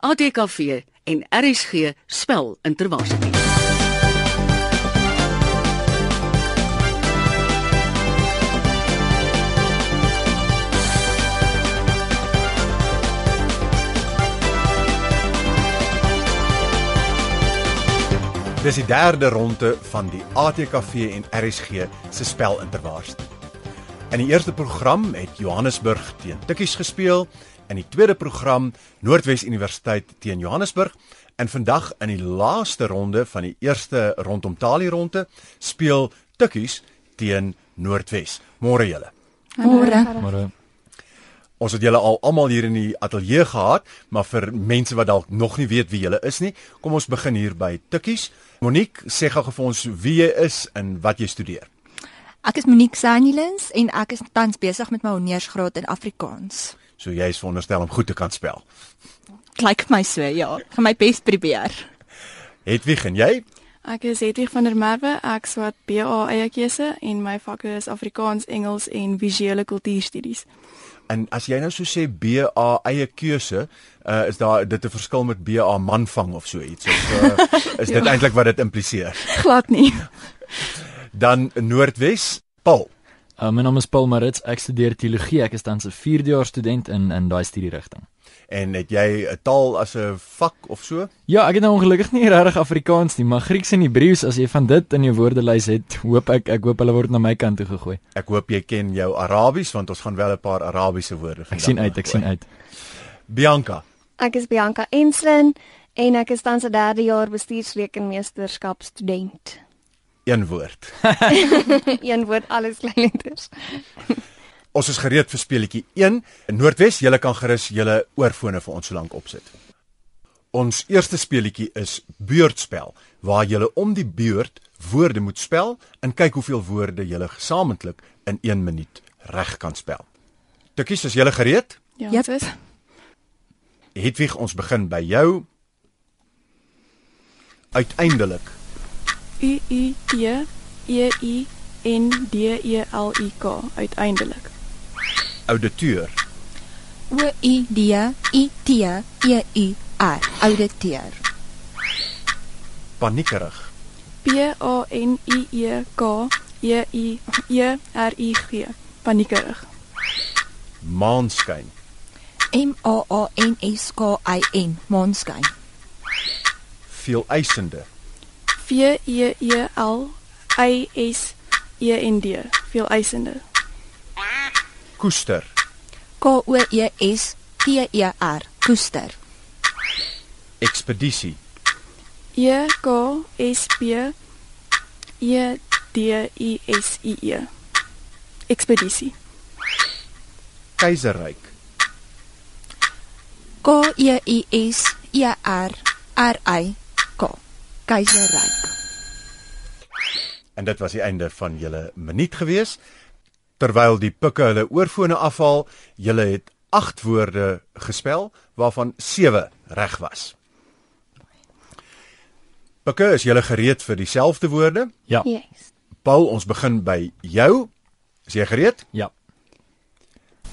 ATKV en RSG spel intervarsity. Dis die derde ronde van die ATKV en RSG se spel interwaarste. In die eerste program het Johannesburg teen Tikkies gespeel, in die tweede program Noordwes Universiteit teen Johannesburg en vandag in die laaste ronde van die eerste rondom Tali ronde speel Tikkies teen Noordwes. Môre julle. Môre. Uh, Ons het julle al almal hier in die ateljee gehad, maar vir mense wat dalk nog nie weet wie julle is nie, kom ons begin hier by Tikkies. Monique, sê gou vir ons wie jy is en wat jy studeer. Ek is Monique Sanilins en ek is tans besig met my honeursgraad in Afrikaans. So jy is veronderstel om goed te kan spel. Klink my so, ja. Ek gaan my bes probeer. Hedwig en jy? Ek is Hedwig van der Merwe. Ek swat BA eie keuse en my vakke is Afrikaans, Engels en visuele kultuurstudies. En as jy nou so sê BA eie keuse, uh, is daar dit 'n verskil met BA manvang of so iets of uh, is dit Ja. eintlik wat dit impliseer? Glad nie. Dan Noordwes, Paul. Uh, my naam is Paul Marits. Ek studeer teologie. Ek is tans 'n 4de-jaar student in in daai studierigting. En het jy 'n taal as 'n vak of so? Ja, ek het nou ongelukkig nie regtig Afrikaans nie, maar Grieks en Hebreëus as jy van dit in jou woordelys het, hoop ek ek hoop hulle word na my kant toe gegooi. Ek hoop jy ken jou Arabies want ons gaan wel 'n paar Arabiese woorde Ek sien uit, ek sien uit. Bianca. Ek is Bianca Enslin en ek is tans 'n derde jaar bestuursrekenmeesterskap student. Een woord. Een woord alles klein letters. Ons is gereed vir speletjie 1. In Noordwes, julle kan gerus julle oorfone vir ons so lank opsit. Ons eerste speletjie is beurtspel waar julle om die beurt woorde moet spel en kyk hoeveel woorde julle gesamentlik in 1 minuut reg kan spel. Tikkies, is julle gereed? Ja, Yep. sis. Hedwig, ons begin by jou. Uiteindelik. U U T E I N D E L I K uiteindelik. Auditeur. O U D I T E U R. Auditeur. Paniekerig. P A N I E K E I E R I G. Paniekerig. Maanskyn. M A A N S K I N. Maanskyn. Veel eisende. V E E L I S E N D. Veel eisende. Koester. K O E S T E R. Koester. Ekspedisie. E K S P E D I S I E. Ekspedisie. Keiserryk. K E I S E R R I K. Keiserryk. En dit was die einde van julle minuut gewees. Terwyl die pikke hulle oorfone afhaal, julle het 8 woorde gespel waarvan 7 reg was. Pikke, is julle gereed vir dieselfde woorde? Ja. Yes. Paul, ons begin by jou. Is jy gereed? Ja.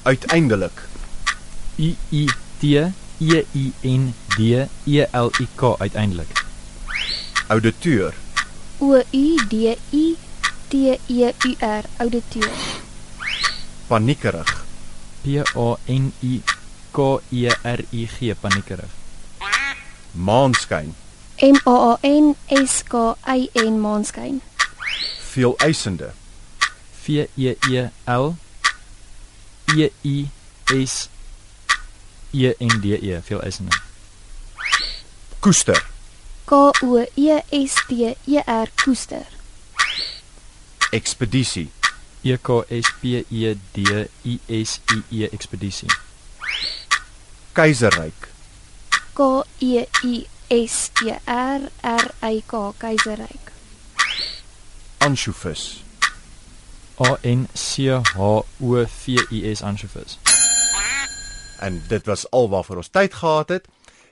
Uiteindelik. U I T E I N D E L I K uiteindelik. Auditeur. O U D I T E U R. Auditeur. Paniekerig. P A N I K E R I G paniekerig. Maanskyn. M A A N S K I N maanskyn. Veel eisende. V E E L E I S E N D E veel eisende. Koester. K O E S T E R koester. Ekspedisie. E K S P E D I S I E ekspedisie. Keiserryk. K E I S E R R Y K keiserryk. Ansjovis. A N C H O V I S anchovies. En dit was alwaarvoor ons tyd gehad het.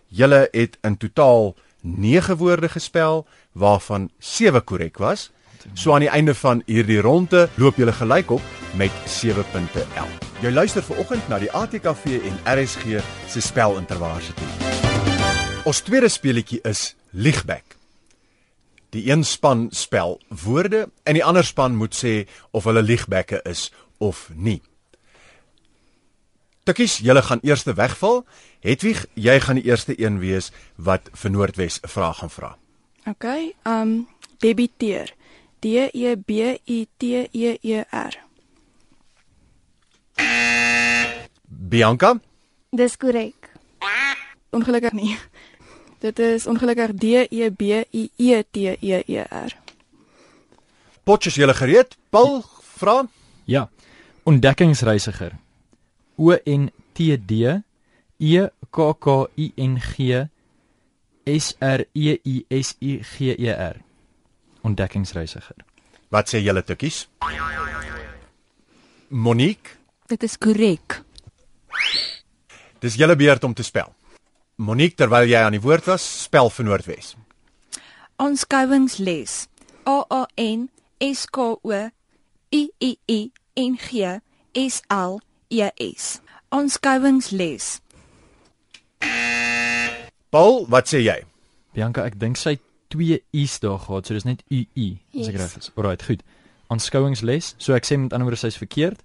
Julle het in totaal 9 woorde gespel waarvan 7 korrek was. So aan die einde van hierdie ronde loop julle gelyk op met 7 punte elk. Jy luister ver oggend na die ATKV en RSG se spel interwaarsitie. Ons tweede speletjie is Liegback. Die een span spel woorde en die ander span moet sê of hulle liegbekke is of nie. Tikkies, julle gaan eerste wegval. Hedwig, jy gaan die eerste een wees wat vir Noordwes 'n vraag gaan vra. OK. Um debiteer. D E B I T E E R. Bianca, Dis korrek. Ongelukkig nie. Dit is ongelukkig D E B I E T E E R. potjies julle gereed? Paul, vra. Ja. Ontdekkingsreisiger. O N T D E K K I N G S R E I S I G E R. Ontdekkingsreisiger. Wat sê julle tikkies? Monique, Dit is korrek. dis julle beurt om te spel. Monique, terwyl jy aan die woord was, spel vir Noordwes. Aanskouingsles. A A N S K O I I I N G S L E S. Aanskouingsles. Paul, wat sê jy? Bianca, ek dink sy het twee u's daar gehad, so dis net U U, as ek Yes. reg is. Alraai, goed. Aanskouingsles. So ek sê met ander woorde sy's verkeerd.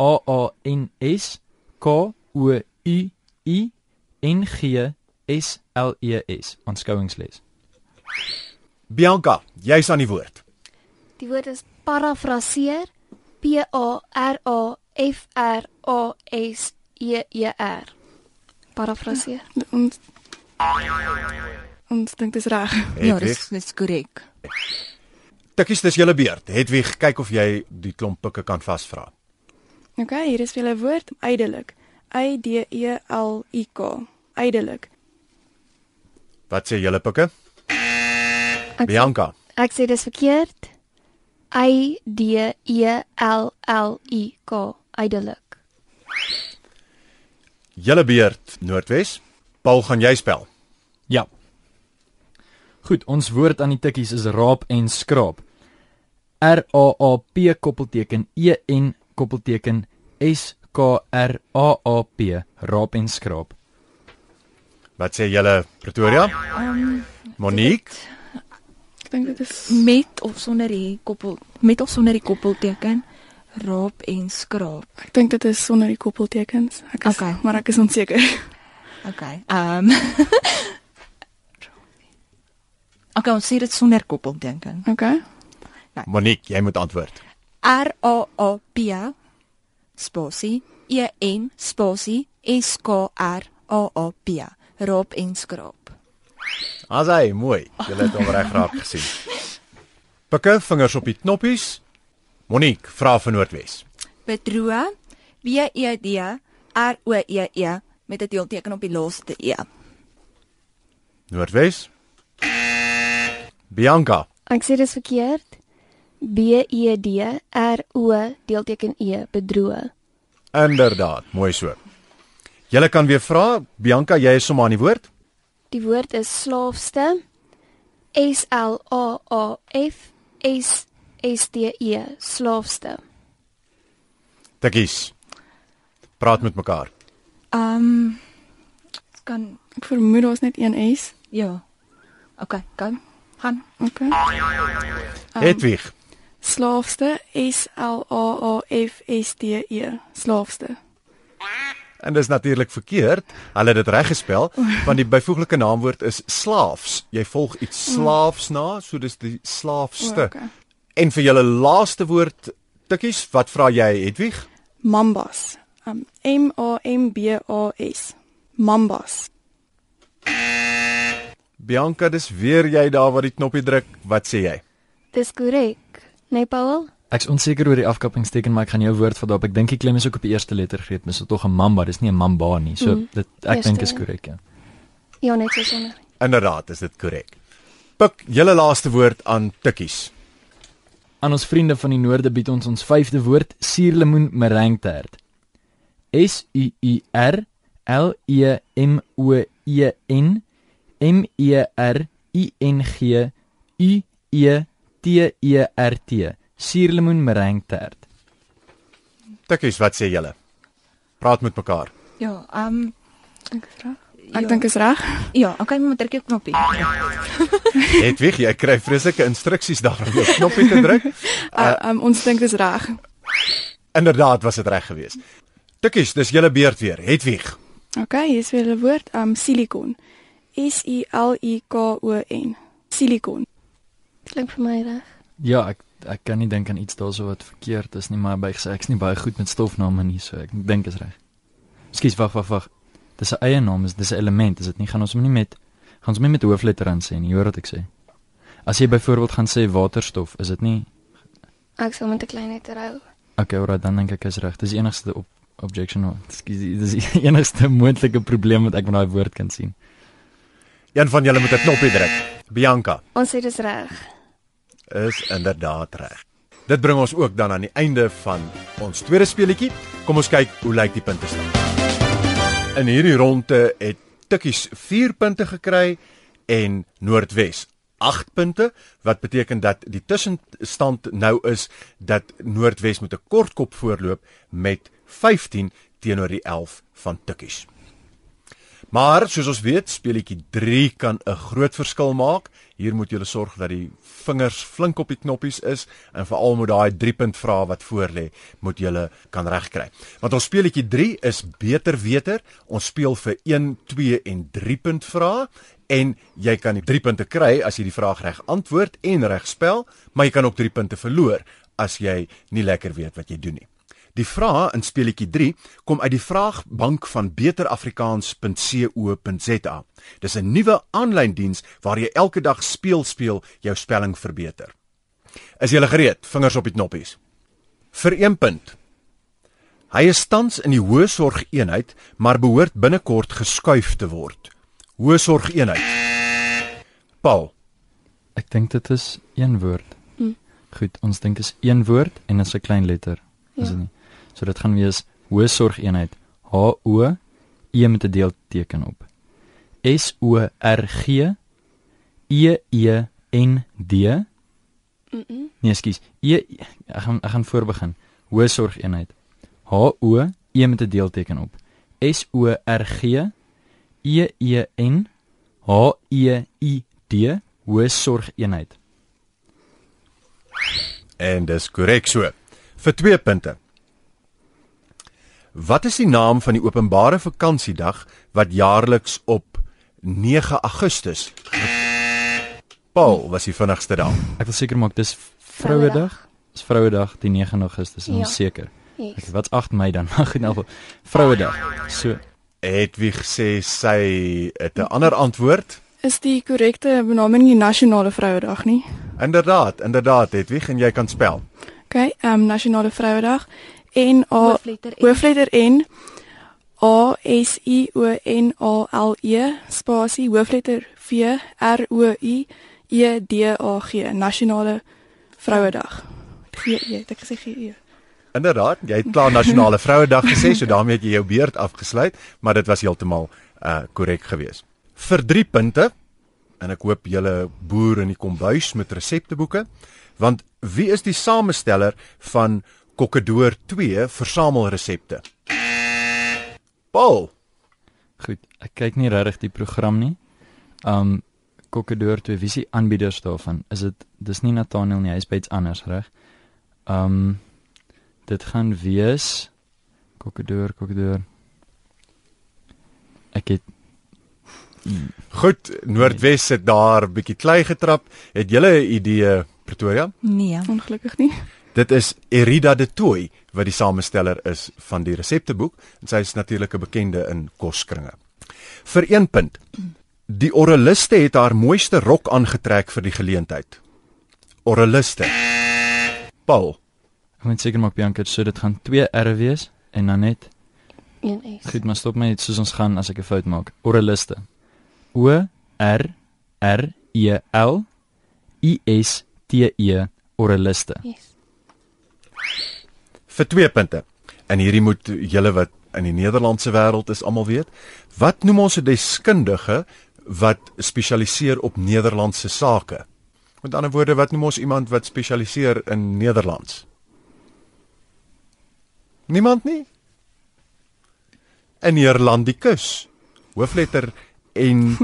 A A N S K O U I N G S L E S. Aanskouingsles. Bianca, jy's aan die woord. Die woord is parafraseer. P A R A F R A S E E R. Parafraseer. Ons Ons dink dis reg. Ja, dis dis korrek. tikkies, dis julle beurt. Hedwig, kyk of jy die klomp pikke kan vasvra. OK, hier is vir julle woord ydelik. Y D E L I K. Ydelik. Wat sê julle pikke? Ek, Bianca, ek sê dis verkeerd. Y D E L L I K. Ydelik. julle beurt, Noordwes. Paul, gaan jy spel? Ja. Goed, ons woord aan die tikkies is raap en skraap. R A A P koppelteken E N koppelteken S K R A A P raap en skraap. Wat sê julle, Pretoria? Um Monique, Ek dink dit is met of sonder die koppel met of sonder die koppelteken raap en skraap. ek dink dit is sonder die koppeltekens. Ek is OK. maar ek is onseker. Okay. Ehm um, Okay, ons sê dit sonder koppelteken. OK. Monique, jy moet antwoord. R A A P spasie E N spasie S K R A A P raap en skraap. Asai, mooi. Julle het hom reg raak gesien. Pikke vingers op die knoppies. Monique, vra vir Noordwes. Bedroe W E D R O E E met 'n deelteken op die laaste E. Noordwes. Bianca, Ek sê dis verkeerd. B E D R O deelteken E bedroe. inderdaad, mooi so. Julle kan weer vra. Bianca, jy is sommer aan die woord. Die woord is slaafste. S L A A F S S T E slaafste. Tikkies. Praat met mekaar. Ehm um, kan Ek vermoed daar's net een S. ja. Okay, kom. Gaan. OK. Um, Hedwig. Slaafste S L A A F S T E. Slaafste. En dis natuurlik verkeerd. Hulle het dit reg gespel want die byvoeglike naamwoord is slaafs. Jy volg iets slaafs na, so dis die slaafste. OK. En vir julle laaste woord tikkies, wat vra jy Hedwig? Mambas. Um M A M B A S. Mambas. Bianca, dis weer jy daar wat die knoppie druk. Wat sê jy? Dis korrek. Nee, Paul? Ek's onseker oor die afkappingsteken, maar ek gaan jou woord vat daarop. Ek dink die klem is ook op die eerste letter gegee, dis tog 'n mamba, dis nie 'n mamba nie. So Mhm. dit ek dink is korrek, ja. Ja, net so sonder. Inderdaad, is dit korrek. Pik julle laaste woord aan tikkies. Aan ons vriende van die noorde bied ons ons vyfde woord suurlemoen meringuetert. S U U R L E M O E N M E R I N G U E T E R T. Suurlemoen meringuetert. Tikkies, wat sê julle? Praat met mekaar. Ja, ehm um, Ek vra. Ek dink is reg. Ja, okay, maar druk jou knoppie. Hedwig, jy kry vreeslike instruksies daar om jou knoppie te druk. Uh, um, ons dink dis reg. Inderdaad was dit reg geweest. Tikkies, dis julle beurt weer. Hedwig. Okay, hier is weer 'n woord, um silikon. S I L I K O N. Silikon. Klink vir my reg. Ja, ek ek kan nie dink aan iets daarso wat verkeerd is nie, maar by gesê ek's nie baie goed met stofname nie, so ek dink is reg. Ekskuus, wag, wag, wag. Dis 'n eie naam, is dis 'n element, is dit nie? Gaan ons hom nie met gaan ons hom nie met hoofletter aan sê nie, hoor wat ek sê. As jy byvoorbeeld gaan sê waterstof, is dit nie Ek sal met 'n klein letter hou. Okay, alright, dan dink ek is reg. Dis die enigste op objection. Ekskuus, dis die enigste moontlike probleem wat ek met daai woord kan sien. Een van julle moet 'n knoppie druk. Bianca Ons sê dis reg. is inderdaad reg. Dit bring ons ook dan aan die einde van ons tweede speletjie. Kom ons kyk hoe lyk die punte stand. In hierdie ronde het Tikkies 4 punte gekry en Noordwes 8 punte wat beteken dat die tussenstand nou is dat Noordwes met 'n kort kop voorloop met 15 teenoor die 11 van Tikkies. Maar soos ons weet, speletjie 3 kan 'n groot verskil maak. Hier moet jy sorg dat die vingers flink op die knoppies is en veral moet daai 3 punt vrae wat voor lê, moet jy kan regkry. Want ons speletjie 3 is beter weter. Ons speel vir 1, 2 en 3 punt vrae en jy kan die 3 punte kry as jy die vraag reg antwoord en reg spel, maar jy kan ook 3 punte verloor as jy nie lekker weet wat jy doen nie. Die vrae in speletjie 3 kom uit die vraagbank van beterafrikaans.co.za. Dis 'n nuwe aanlyn diens waar jy elke dag speel speel jou spelling verbeter. Is jy gereed? Vingers op die knoppies. Vir 1 punt. Hy is tans in die hoë sorg eenheid, maar behoort binnekort geskuif te word. Hoë sorg eenheid. Paul, Ek dink dit is een woord. Hm. Goed, ons dink dit is een woord en is 'n klein letter. Is Ja. dit nie? So dit gaan wees hoë sorgeenheid. H O E met 'n deelteken op. S O R G E E N D. Mm -mm. Nee, skus. E ek gaan ek gaan voorbegin. Hoë sorgeenheid. H O E met 'n deelteken op. S O R G E E N H E I D hoë sorgeenheid. en dis korrek so. Vir 2 punte. Wat is die naam van die openbare vakansiedag wat jaarliks op 9 Augustus? Paul was die vinnigste daar. Ek wil seker maak dis Vrouedag. Dis Vrouedag die 9 Augustus, Ja. ja. seker. Yes. Okay, wat's 8 Mei dan? Ag, in elk geval Vrouedag. So, Edwig sê sy het 'n ander antwoord. Is die korrekte benaming die nasionale vrouedag nie? Inderdaad, inderdaad Edwig en jy kan spel. Okay, ehm um, nasionale vrouedag N A Hoofletter N. hoofletter N A S I O N A L E spasie hoofletter V R O I E D A G nasionale vrouedag. G E, het ek gesê G E. Inderdaad, jy het klaar nasionale vrouedag gesê, so daarmee het jy jou beurt afgesluit, maar dit was heeltemal uh korrek geweest. Vir 3 punte en ek hoop julle boer in die kombuis met resepteboeke, want wie is die samesteller van Kokkedoor 2 versamelresepte? Paul, goed. Ek kyk nie regtig die program nie. Um Kokkedoor twee visie aanbieders daarvan. Is dit dis nie Nathaniel nie, hy's by iets anders, reg? Um dit gaan wees Kokkedoor, Kokkedoor. Ek het goed, Noordwes het daar 'n bietjie klei getrap. Het julle 'n idee Pretoria? Nee. Ongelukkig nie. Dit is Erida de Tooy wat die samesteller is van die resepteboek en sy is natuurlik 'n bekende in koskringe. Vir 1 punt. Die oraliste het haar mooiste rok aangetrek vir die geleentheid. Oraliste. Paul. ek moet seker maak Bianca, so dit gaan 2 R wees en dan net Een S. Goed, maar stop my net soos ons gaan as ek 'n fout maak. Oraliste. O R R E L I S T E oraliste. Yes. Vir 2 punte. En hierdie moet julle wat in die Nederlandse wêreld is almal weet. Wat noem ons 'n deskundige wat spesialiseer op Nederlandse sake? Met ander woorde, wat noem ons iemand wat spesialiseer in Nederlands? Niemand nie. 'n Neerlandikus hoofletter en.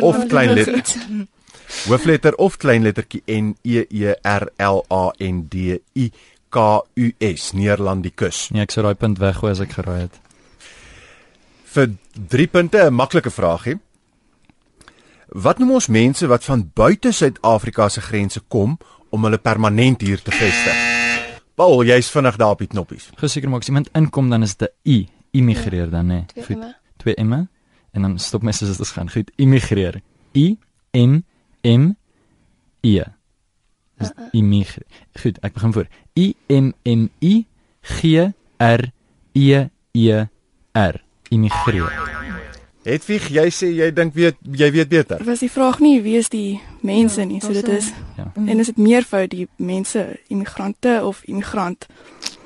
Of klein letter. hoofletter of kleinlettertjie N E E R L A N D I K U S Neerlandikus. Nee, ek sou daai punt weggooi as ek geraai het. Vir 3 punte 'n maklike vraagie. Wat noem ons mense wat van buite Suid-Afrika se grense kom om hulle permanent hier te vestig? Paul, jy's vinnig daar op die knoppies. Geseker maak as iemand inkom dan is dit 'n I, immigreer dan nê. Twee Goed, twee emme en dan stop my dit gaan. Goed, immigreer. I M M E. Dis immigreer. Goed, ek begin voor. I M M I G R E E R. Immigreer. Hedwig, jy sê jy dink weet jy weet beter. Was die vraag nie wie is die mense nie, so dit is Ja. en is dit meervoud die mense, immigrante of immigrant?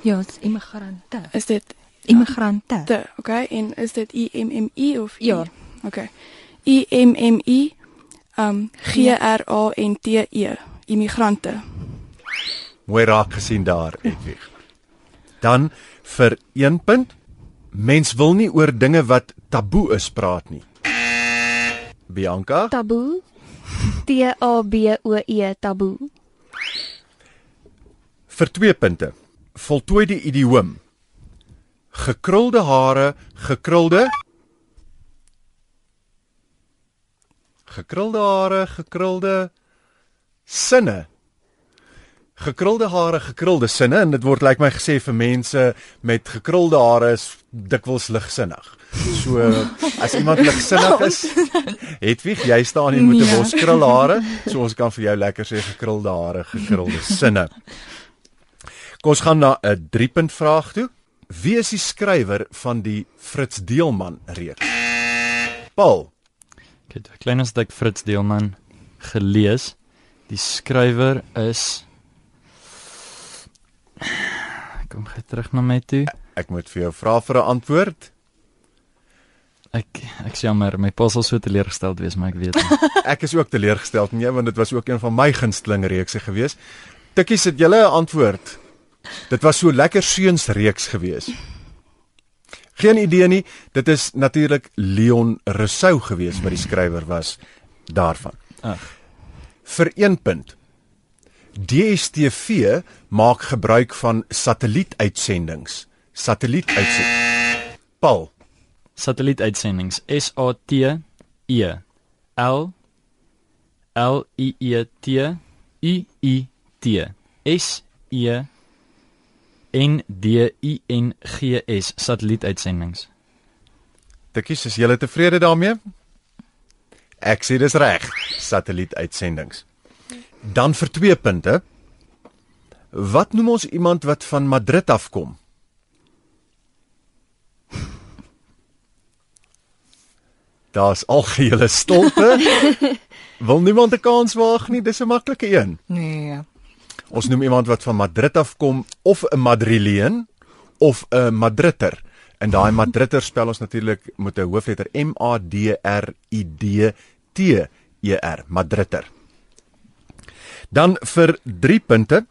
Ja, dis immigrante. Is dit Immigrante. te, okay? En is dit I M M I of I? Ja. Okay. I M M I um G R A N T E, immigrante. Mooi raak gesien daar, Hedwig. Dan vir 1 punt. Mens wil nie oor dinge wat taboe is praat nie. Bianca, Taboe. T A B O E taboe. vir 2 punte. Voltooi die idioom. Gekrulde hare, gekrulde Gekrulde hare, gekrulde sinne. Gekrulde hare, gekrulde sinne en dit word lyk like my gesê vir mense met gekrulde hare is dikwels ligsinnig. So as iemand ligsinnig is, Hedwig, jy staan hier met 'n bos krulhare, so ons kan vir jou lekker sê gekrulde hare, gekrulde sinne. Kom ons gaan na 'n 3 punt vraag toe. Wie is die skrywer van die Fritz Deelman reeks? Paul, Ek het 'n klein stuk Fritz Deelman gelees. Die skrywer is Kom gou terug na my toe. ek moet vir jou vra vir 'n antwoord. Ek ek is jammer, my pa sal so teleurgesteld wees, maar ek weet nie. Ek is ook teleurgestel in jou want dit was ook een van my gunsteling reekse gewees. Tikkies, het julle 'n antwoord? Dit was so lekker seunsreeks gewees. Geen idee nie. Dit is natuurlik Leon Rousseau gewees wat die skrywer was daarvan. Ag. Vir 1 punt. DStv maak gebruik van satellietuitsendings. Satellietuitsendings. Paul, Satellietuitsendings S A T E L L I E T U I T S E N D I N G S satellietuitsendings. Tikkies, is julle tevrede daarmee? Ek sê dis reg. Satellietuitsendings. Dan vir 2 punte. Wat noem ons iemand wat van Madrid afkom? Daar's algehele stilte. Wil niemand 'n kans waag nie? Dis 'n maklike een. Nee. Ons noem iemand wat van Madrid afkom of 'n Madrileen of 'n Madritter. En daai Madritter spel ons natuurlik met 'n hoofletter M A D R I D T E R, Madritter. Dan vir 3 punte,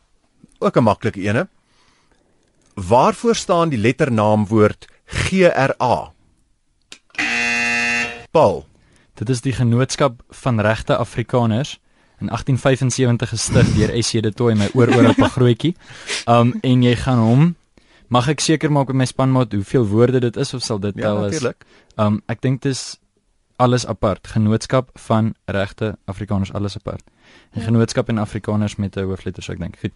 ook 'n maklike ene. Waarvoor staan die letternaamwoord G R A? Paul, Dit is die genootskap van regte Afrikaners in 1875 gestig deur SC de Tooy my oor oor op 'n grootjie. Um en jy gaan hom mag ek seker maak met my spanmaat hoeveel woorde dit is of sal dit ja tel as natuurlik. Um ek dink dit is alles apart. Genootskap van regte Afrikaners alles apart. En Ja. genootskap en Afrikaners met 'n hoofletter so ek dink. Goed.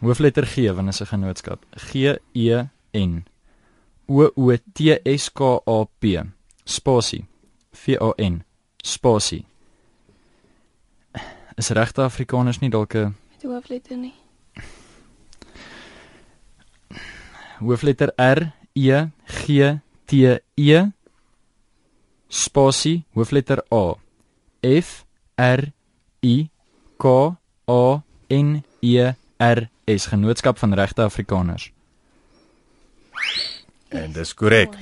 Hoofletter G want is 'n genootskap. G E N O O T S K A P spasie V A N spasie. Is regte Afrikaners nie dalk 'n hoofletter nie. Hoofletter R E G T E spasie hoofletter A F R I K A N E R S genootskap van regte Afrikaners. En dis korrek.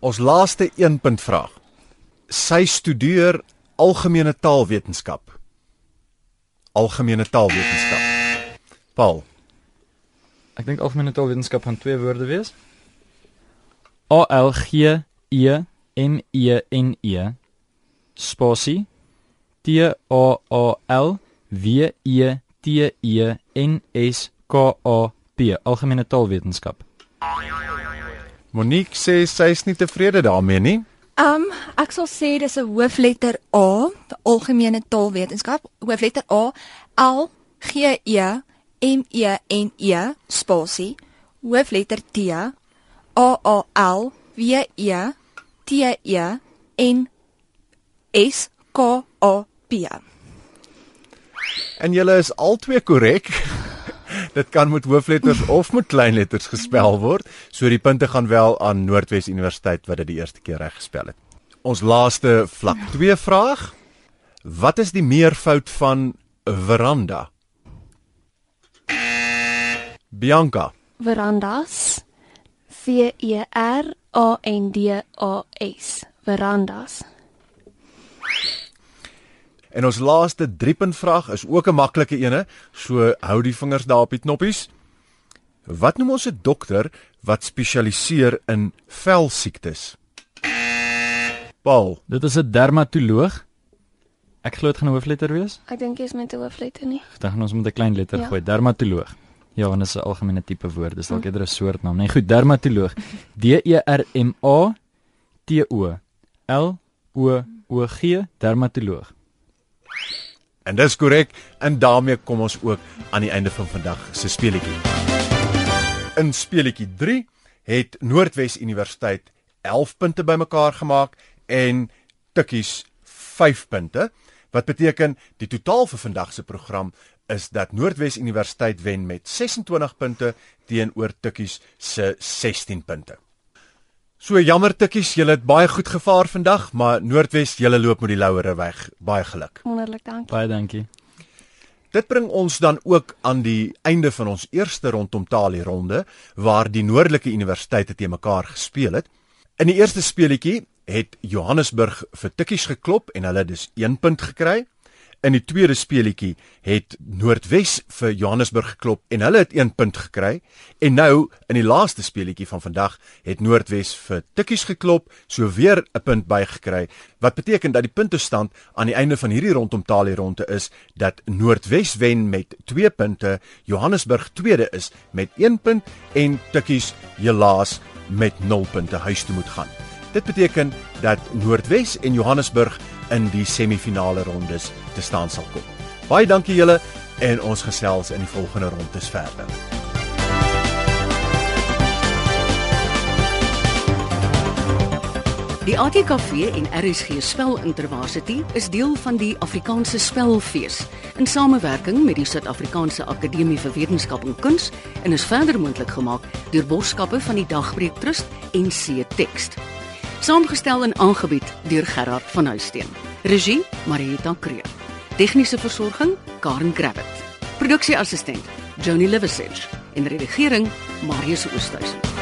Ons laaste 1 punt vraag. Sy studeer algemene taalwetenskap. Algemene taalwetenskap. Paul, Ek dink algemene taalwetenskap gaan twee woorde wees. A L G E M E N E spasie T A A L W E T E N S K A P algemene taalwetenskap. Monique sê sy is nie tevrede daarmee nie. Um ek sal sê dis 'n hoofletter A, die algemene taalwetenskap, hoofletter A L G E M E N E spasie hoofletter T A A L W E T E N S K A P. En julle is albei korrek. Dit kan met hoofletters of met kleinletters gespel word. So die punte gaan wel aan Noordwes Universiteit wat dit die eerste keer reg gespel het. Ons laaste vlak 2 vraag. Wat is die meervoud van veranda? Bianca. Verandas. V E R A N D A S. Verandas. En ons laaste 3-punt vraag is ook 'n maklike ene, so hou die vingers daar op die knoppies. Wat noem ons 'n dokter wat spesialiseer in velsiektes? Paul, Dit is 'n dermatoloog. Ek glo dit gaan 'n hoofletter wees. Ek dink jy's met 'n hoofletter nie. Dan gaan ons met 'n klein letter Ja. gooi. Dermatoloog. Ja, want dit is 'n algemene tipe woord. Dis dalk eerder 'n soortnaam. Nee, goed, dermatoloog. D E R M A T O L O O G, dermatoloog. en dis korrek en daarmee kom ons ook aan die einde van vandag se speletjie. In speletjie 3 het Noordwes Universiteit 11 punte bymekaar gemaak en Tikkies 5 punte wat beteken die totaal vir vandag se program is dat Noordwes Universiteit wen met 26 punte teenoor Tikkies se 16 punte. So jammer Tikkies, julle het baie goed gevaar vandag, maar Noordwes, julle loop met die louere weg. Baie geluk. Wonderlik, dankie. Baie dankie. Dit bring ons dan ook aan die einde van ons eerste rondom talie ronde waar die noordelike universiteite te mekaar gespeel het. In die eerste speletjie het Johannesburg vir tikkies geklop en hulle dus 1 punt gekry. In die tweede speletjie het Noordwes vir Johannesburg geklop en hulle het 1 punt gekry. En nou in die laaste speletjie van vandag het Noordwes vir tikkies geklop, so weer 'n punt bygekry. Wat beteken dat die puntestand aan die einde van hierdie rondom talie ronde is dat Noordwes wen met 2 punte, Johannesburg tweede is met 1 punt en tikkies helaas met 0 punte huis toe moet gaan. Dit beteken dat Noordwes en Johannesburg in die semifinale rondes te staan sal kom. Baie dankie julle en ons gesels in die volgende rondes verder. Die ATKV en RSG Spelintervarsity is deel van die Afrikaanse Spelfees in samewerking met die Suid-Afrikaanse Akademie vir Wetenskap en Kuns en is verder moontlik gemaak deur borgskappe van die Dagbreek Trust en C Tekst. Saamgestel en aangebied deur Gerard van Huisteen. Regie Marieta Kreer. Tegniese versorging Karen Gravett. Produksieassistent Joni Liversedge en redigering Marius Oosthuizen.